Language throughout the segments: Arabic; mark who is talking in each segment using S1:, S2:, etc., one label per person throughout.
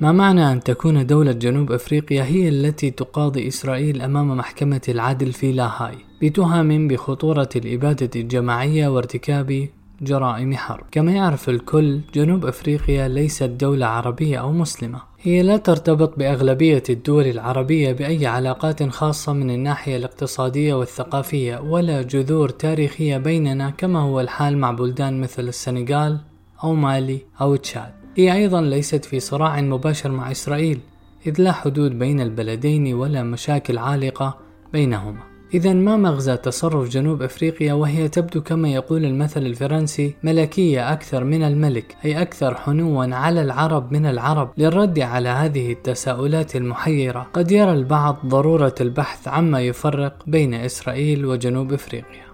S1: ما معنى أن تكون دولة جنوب أفريقيا هي التي تقاضي إسرائيل أمام محكمة العدل في لاهاي بتهم بخطورة الإبادة الجماعية وارتكاب جرائم حرب. كما يعرف الكل جنوب أفريقيا ليست دولة عربية أو مسلمة. هي لا ترتبط بأغلبية الدول العربية بأي علاقات خاصة من الناحية الاقتصادية والثقافية ولا جذور تاريخية بيننا كما هو الحال مع بلدان مثل السنغال أو مالي أو تشاد. هي أيضا ليست في صراع مباشر مع إسرائيل إذ لا حدود بين البلدين ولا مشاكل عالقة بينهما. إذا ما مغزى تصرف جنوب أفريقيا وهي تبدو كما يقول المثل الفرنسي ملكية أكثر من الملك أي أكثر حنوا على العرب من العرب للرد على هذه التساؤلات المحيرة. قد يرى البعض ضرورة البحث عما يفرق بين إسرائيل وجنوب أفريقيا.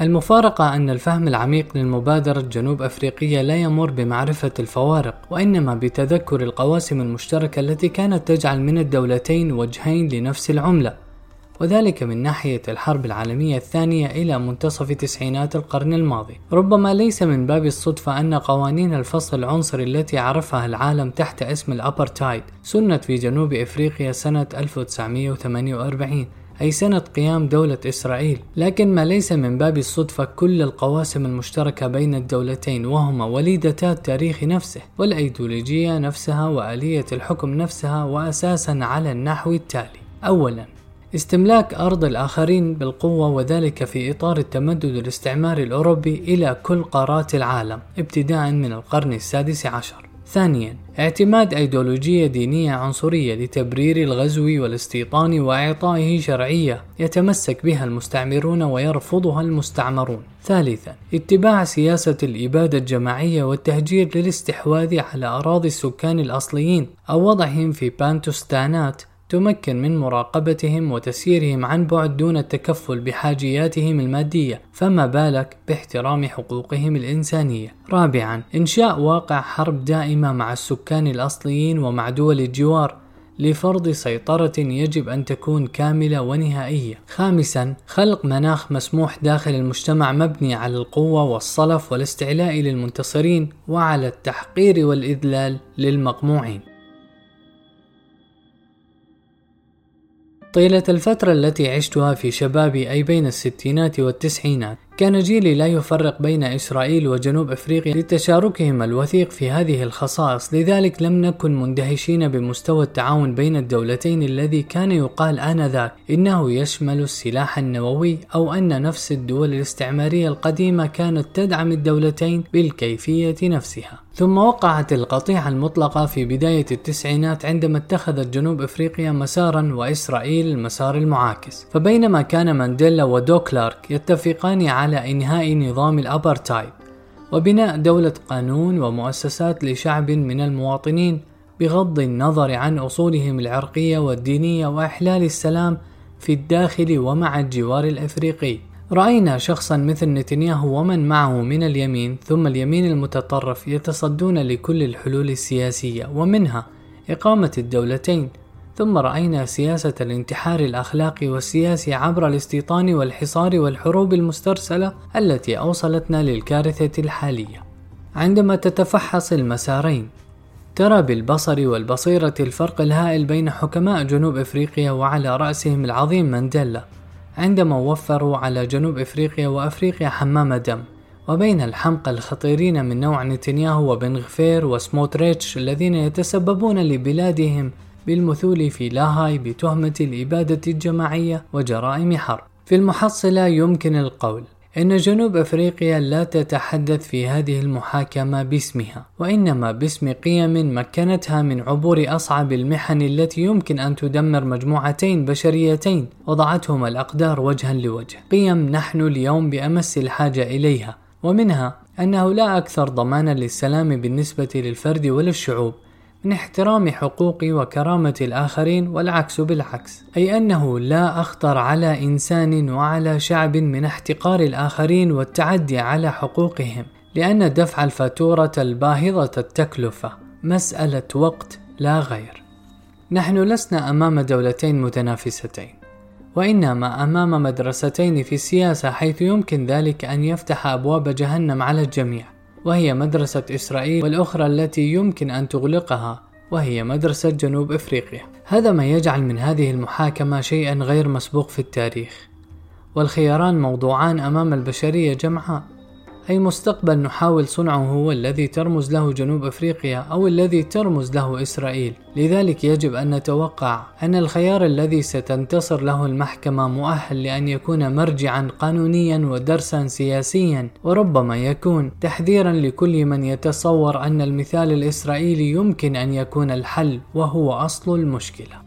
S1: المفارقة أن الفهم العميق للمبادرة الجنوب أفريقية لا يمر بمعرفة الفوارق وإنما بتذكر القواسم المشتركة التي كانت تجعل من الدولتين وجهين لنفس العملة. وذلك من ناحية الحرب العالمية الثانية إلى منتصف تسعينات القرن الماضي. ربما ليس من باب الصدفة أن قوانين الفصل العنصري التي عرفها العالم تحت اسم الأبرتايد سنت في جنوب إفريقيا سنة 1948 أي سنة قيام دولة إسرائيل. لكن ما ليس من باب الصدفة كل القواسم المشتركة بين الدولتين وهما وليدتا التاريخ نفسه والأيديولوجية نفسها وآلية الحكم نفسها وأساسا على النحو التالي. أولا استملاك أرض الآخرين بالقوة وذلك في إطار التمدد الاستعماري الأوروبي إلى كل قارات العالم ابتداء من القرن السادس عشر. ثانيا اعتماد أيديولوجية دينية عنصرية لتبرير الغزو والاستيطان وإعطائه شرعية يتمسك بها المستعمرون ويرفضها المستعمرون. ثالثا اتباع سياسة الإبادة الجماعية والتهجير للاستحواذ على أراضي السكان الأصليين أو وضعهم في بانتوستانات تمكن من مراقبتهم وتسييرهم عن بعد دون التكفل بحاجياتهم المادية فما بالك باحترام حقوقهم الإنسانية رابعا إنشاء واقع حرب دائمة مع السكان الأصليين ومع دول الجوار لفرض سيطرة يجب أن تكون كاملة ونهائية. خامسا خلق مناخ مسموح داخل المجتمع مبني على القوة والصلف والاستعلاء للمنتصرين وعلى التحقير والإذلال للمقموعين. طيلة الفترة التي عشتها في شبابي أي بين الستينات والتسعينات. كان جيلي لا يفرق بين إسرائيل وجنوب أفريقيا لتشاركهما الوثيق في هذه الخصائص لذلك لم نكن مندهشين بمستوى التعاون بين الدولتين الذي كان يقال آنذاك إنه يشمل السلاح النووي أو أن نفس الدول الاستعمارية القديمة كانت تدعم الدولتين بالكيفية نفسها. ثم وقعت القطيعة المطلقة في بداية التسعينات عندما اتخذت جنوب إفريقيا مسارا وإسرائيل المسار المعاكس، فبينما كان مانديلا ودوكلارك يتفقان على إنهاء نظام الأبرتايد وبناء دولة قانون ومؤسسات لشعب من المواطنين بغض النظر عن أصولهم العرقية والدينية وإحلال السلام في الداخل ومع الجوار الإفريقي. رأينا شخصا مثل نتنياهو ومن معه من اليمين ثم اليمين المتطرف يتصدون لكل الحلول السياسية ومنها إقامة الدولتين ثم رأينا سياسة الانتحار الأخلاقي والسياسي عبر الاستيطان والحصار والحروب المسترسلة التي أوصلتنا للكارثة الحالية. عندما تتفحص المسارين ترى بالبصر والبصيرة الفرق الهائل بين حكماء جنوب إفريقيا وعلى رأسهم العظيم مانديلا عندما وفروا على جنوب إفريقيا وأفريقيا حمام دم وبين الحمقى الخطيرين من نوع نتنياهو وبن غفير وسموتريتش الذين يتسببون لبلادهم بالمثول في لاهاي بتهمة الإبادة الجماعية وجرائم حرب. في المحصلة يمكن القول إن جنوب أفريقيا لا تتحدث في هذه المحاكمة باسمها، وإنما باسم قيم مكنتها من عبور أصعب المحن التي يمكن أن تدمر مجموعتين بشريتين وضعتهما الأقدار وجها لوجه، قيم نحن اليوم بأمس الحاجة إليها، ومنها أنه لا أكثر ضمانا للسلام بالنسبة للفرد وللشعوب من احترام حقوق وكرامة الآخرين والعكس بالعكس، أي أنه لا أخطر على إنسان وعلى شعب من احتقار الآخرين والتعدي على حقوقهم، لأن دفع الفاتورة الباهظة التكلفة مسألة وقت لا غير. نحن لسنا أمام دولتين متنافستين، وإنما أمام مدرستين في السياسة حيث يمكن ذلك أن يفتح أبواب جهنم على الجميع. وهي مدرسة إسرائيل والأخرى التي يمكن أن تغلقها وهي مدرسة جنوب إفريقيا. هذا ما يجعل من هذه المحاكمة شيئا غير مسبوق في التاريخ. والخياران موضوعان أمام البشرية جمعاء. أي مستقبل نحاول صنعه هو الذي ترمز له جنوب أفريقيا أو الذي ترمز له إسرائيل. لذلك يجب أن نتوقع أن الخيار الذي ستنتصر له المحكمة مؤهل لأن يكون مرجعا قانونيا ودرسا سياسيا وربما يكون تحذيرا لكل من يتصور أن المثال الإسرائيلي يمكن أن يكون الحل وهو أصل المشكلة.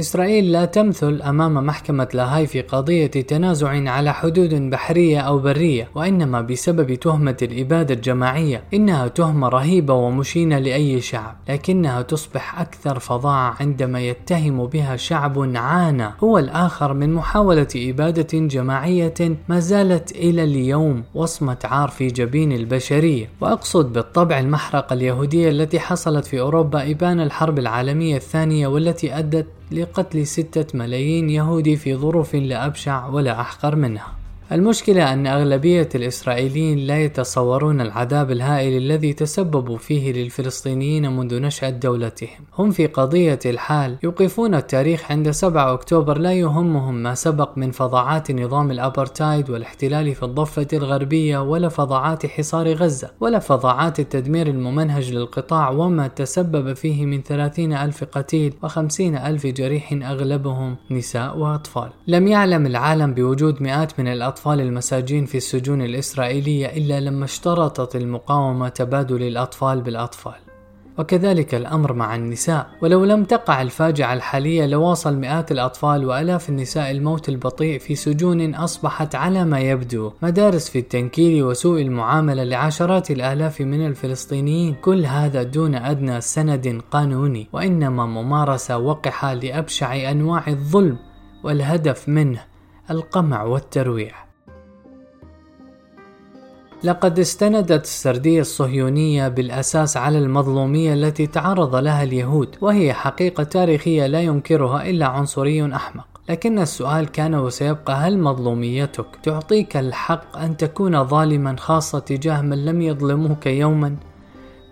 S1: إسرائيل لا تمثل أمام محكمة لاهاي في قضية تنازع على حدود بحرية أو برية وإنما بسبب تهمة الإبادة الجماعية إنها تهمة رهيبة ومشينة لأي شعب لكنها تصبح أكثر فظاعة عندما يتهم بها شعب عانى هو الآخر من محاولة إبادة جماعية ما زالت إلى اليوم وصمة عار في جبين البشرية. وأقصد بالطبع المحرقة اليهودية التي حصلت في أوروبا إبان الحرب العالمية الثانية والتي أدت لقتل ستة ملايين يهودي في ظروف لا أبشع ولا أحقر منها. المشكلة أن أغلبية الإسرائيليين لا يتصورون العذاب الهائل الذي تسببوا فيه للفلسطينيين منذ نشأة دولتهم. هم في قضية الحال يوقفون التاريخ عند 7 أكتوبر لا يهمهم ما سبق من فظاعات نظام الأبرتايد والاحتلال في الضفة الغربية ولا فظاعات حصار غزة ولا فظاعات التدمير الممنهج للقطاع وما تسبب فيه من 30 ألف قتيل و50 ألف جريح أغلبهم نساء وأطفال. لم يعلم العالم بوجود مئات من الأطفال الأطفال المساجين في السجون الإسرائيلية إلا لما اشترطت المقاومة تبادل الأطفال بالأطفال. وكذلك الأمر مع النساء. ولو لم تقع الفاجعة الحالية لواصل مئات الأطفال وألاف النساء الموت البطيء في سجون أصبحت على ما يبدو مدارس في التنكيل وسوء المعاملة لعشرات الآلاف من الفلسطينيين. كل هذا دون أدنى سند قانوني. وإنما ممارسة وقحة لأبشع أنواع الظلم والهدف منه القمع والترويع. لقد استندت السردية الصهيونية بالأساس على المظلومية التي تعرض لها اليهود وهي حقيقة تاريخية لا ينكرها إلا عنصري أحمق. لكن السؤال كان وسيبقى هل مظلوميتك تعطيك الحق أن تكون ظالما خاصة تجاه من لم يظلموك يوما؟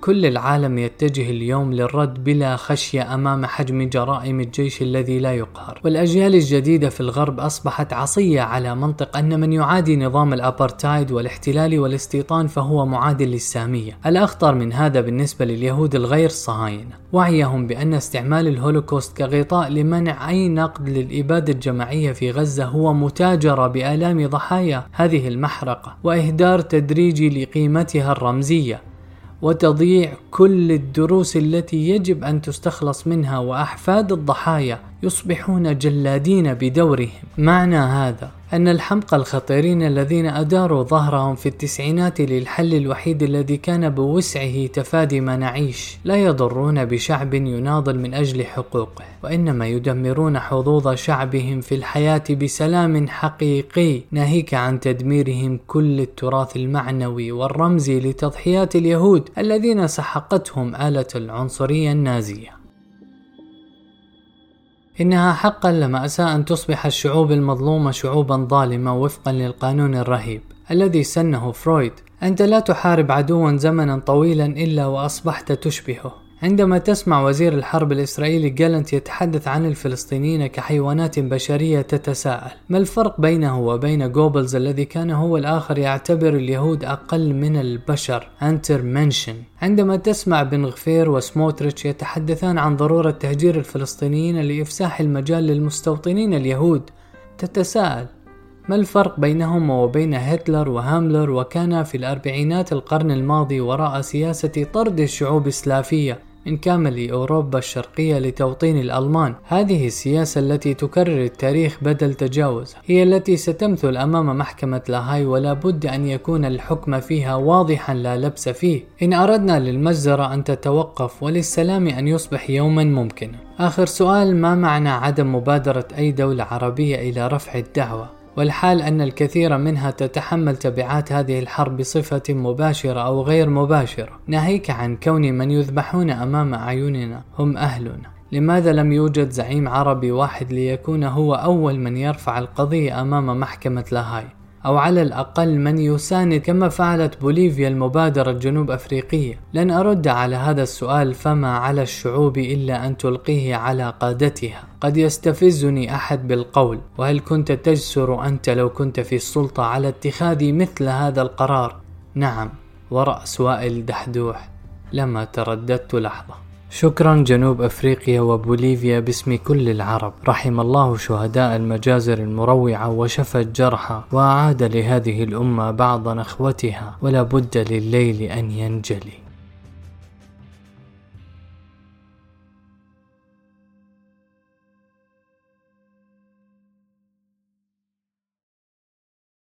S1: كل العالم يتجه اليوم للرد بلا خشية أمام حجم جرائم الجيش الذي لا يقهر. والأجيال الجديدة في الغرب أصبحت عصية على منطق أن من يعادي نظام الأبرتايد والاحتلال والاستيطان فهو معاد للسامية. الأخطر من هذا بالنسبة لليهود الغير صهاينة. وعيهم بأن استعمال الهولوكوست كغطاء لمنع أي نقد للإبادة الجماعية في غزة هو متاجرة بآلام ضحايا هذه المحرقة وإهدار تدريجي لقيمتها الرمزية. وتضييع كل الدروس التي يجب أن تستخلص منها وأحفاد الضحايا يصبحون جلادين بدورهم. معنى هذا أن الحمقى الخطيرين الذين أداروا ظهرهم في التسعينات للحل الوحيد الذي كان بوسعه تفادي ما نعيش لا يضرون بشعب يناضل من أجل حقوقه وإنما يدمرون حظوظ شعبهم في الحياة بسلام حقيقي ناهيك عن تدميرهم كل التراث المعنوي والرمزي لتضحيات اليهود الذين سحقتهم آلة العنصرية النازية. إنها حقا لمأساة أن تصبح الشعوب المظلومة شعوبا ظالمة وفقا للقانون الرهيب الذي سنه فرويد أنت لا تحارب عدوا زمنا طويلا إلا وأصبحت تشبهه. عندما تسمع وزير الحرب الإسرائيلي جالنت يتحدث عن الفلسطينيين كحيوانات بشرية تتساءل ما الفرق بينه وبين جوبلز الذي كان هو الآخر يعتبر اليهود أقل من البشر؟ Untermenschen عندما تسمع بن غفير وسموتريتش يتحدثان عن ضرورة تهجير الفلسطينيين لإفساح المجال للمستوطنين اليهود تتساءل ما الفرق بينهما وبين هتلر وهاملر وكان في الأربعينات القرن الماضي وراء سياسة طرد الشعوب السلافية؟ من كامل أوروبا الشرقية لتوطين الألمان. هذه السياسة التي تكرر التاريخ بدل تجاوزه هي التي ستمثل أمام محكمة لاهاي ولا بد أن يكون الحكم فيها واضحا لا لبس فيه. إن أردنا للمجزرة أن تتوقف وللسلام أن يصبح يوما ممكنا. آخر سؤال ما معنى عدم مبادرة أي دولة عربية إلى رفع الدعوة؟ والحال أن الكثير منها تتحمل تبعات هذه الحرب بصفة مباشرة أو غير مباشرة. ناهيك عن كون من يذبحون أمام أعيننا هم أهلنا. لماذا لم يوجد زعيم عربي واحد ليكون هو أول من يرفع القضية أمام محكمة لاهاي؟ أو على الأقل من يساند كما فعلت بوليفيا المبادرة الجنوب أفريقية. لن أرد على هذا السؤال فما على الشعوب إلا أن تلقيه على قادتها. قد يستفزني أحد بالقول وهل كنت تجسر أنت لو كنت في السلطة على اتخاذ مثل هذا القرار؟ نعم ورأس وائل دحدوح لما ترددت لحظة. شكرا جنوب أفريقيا وبوليفيا باسم كل العرب. رحم الله شهداء المجازر المروعة وشفى الجرحى وأعاد لهذه الأمة بعض نخوتها ولا بد لليل أن ينجلي.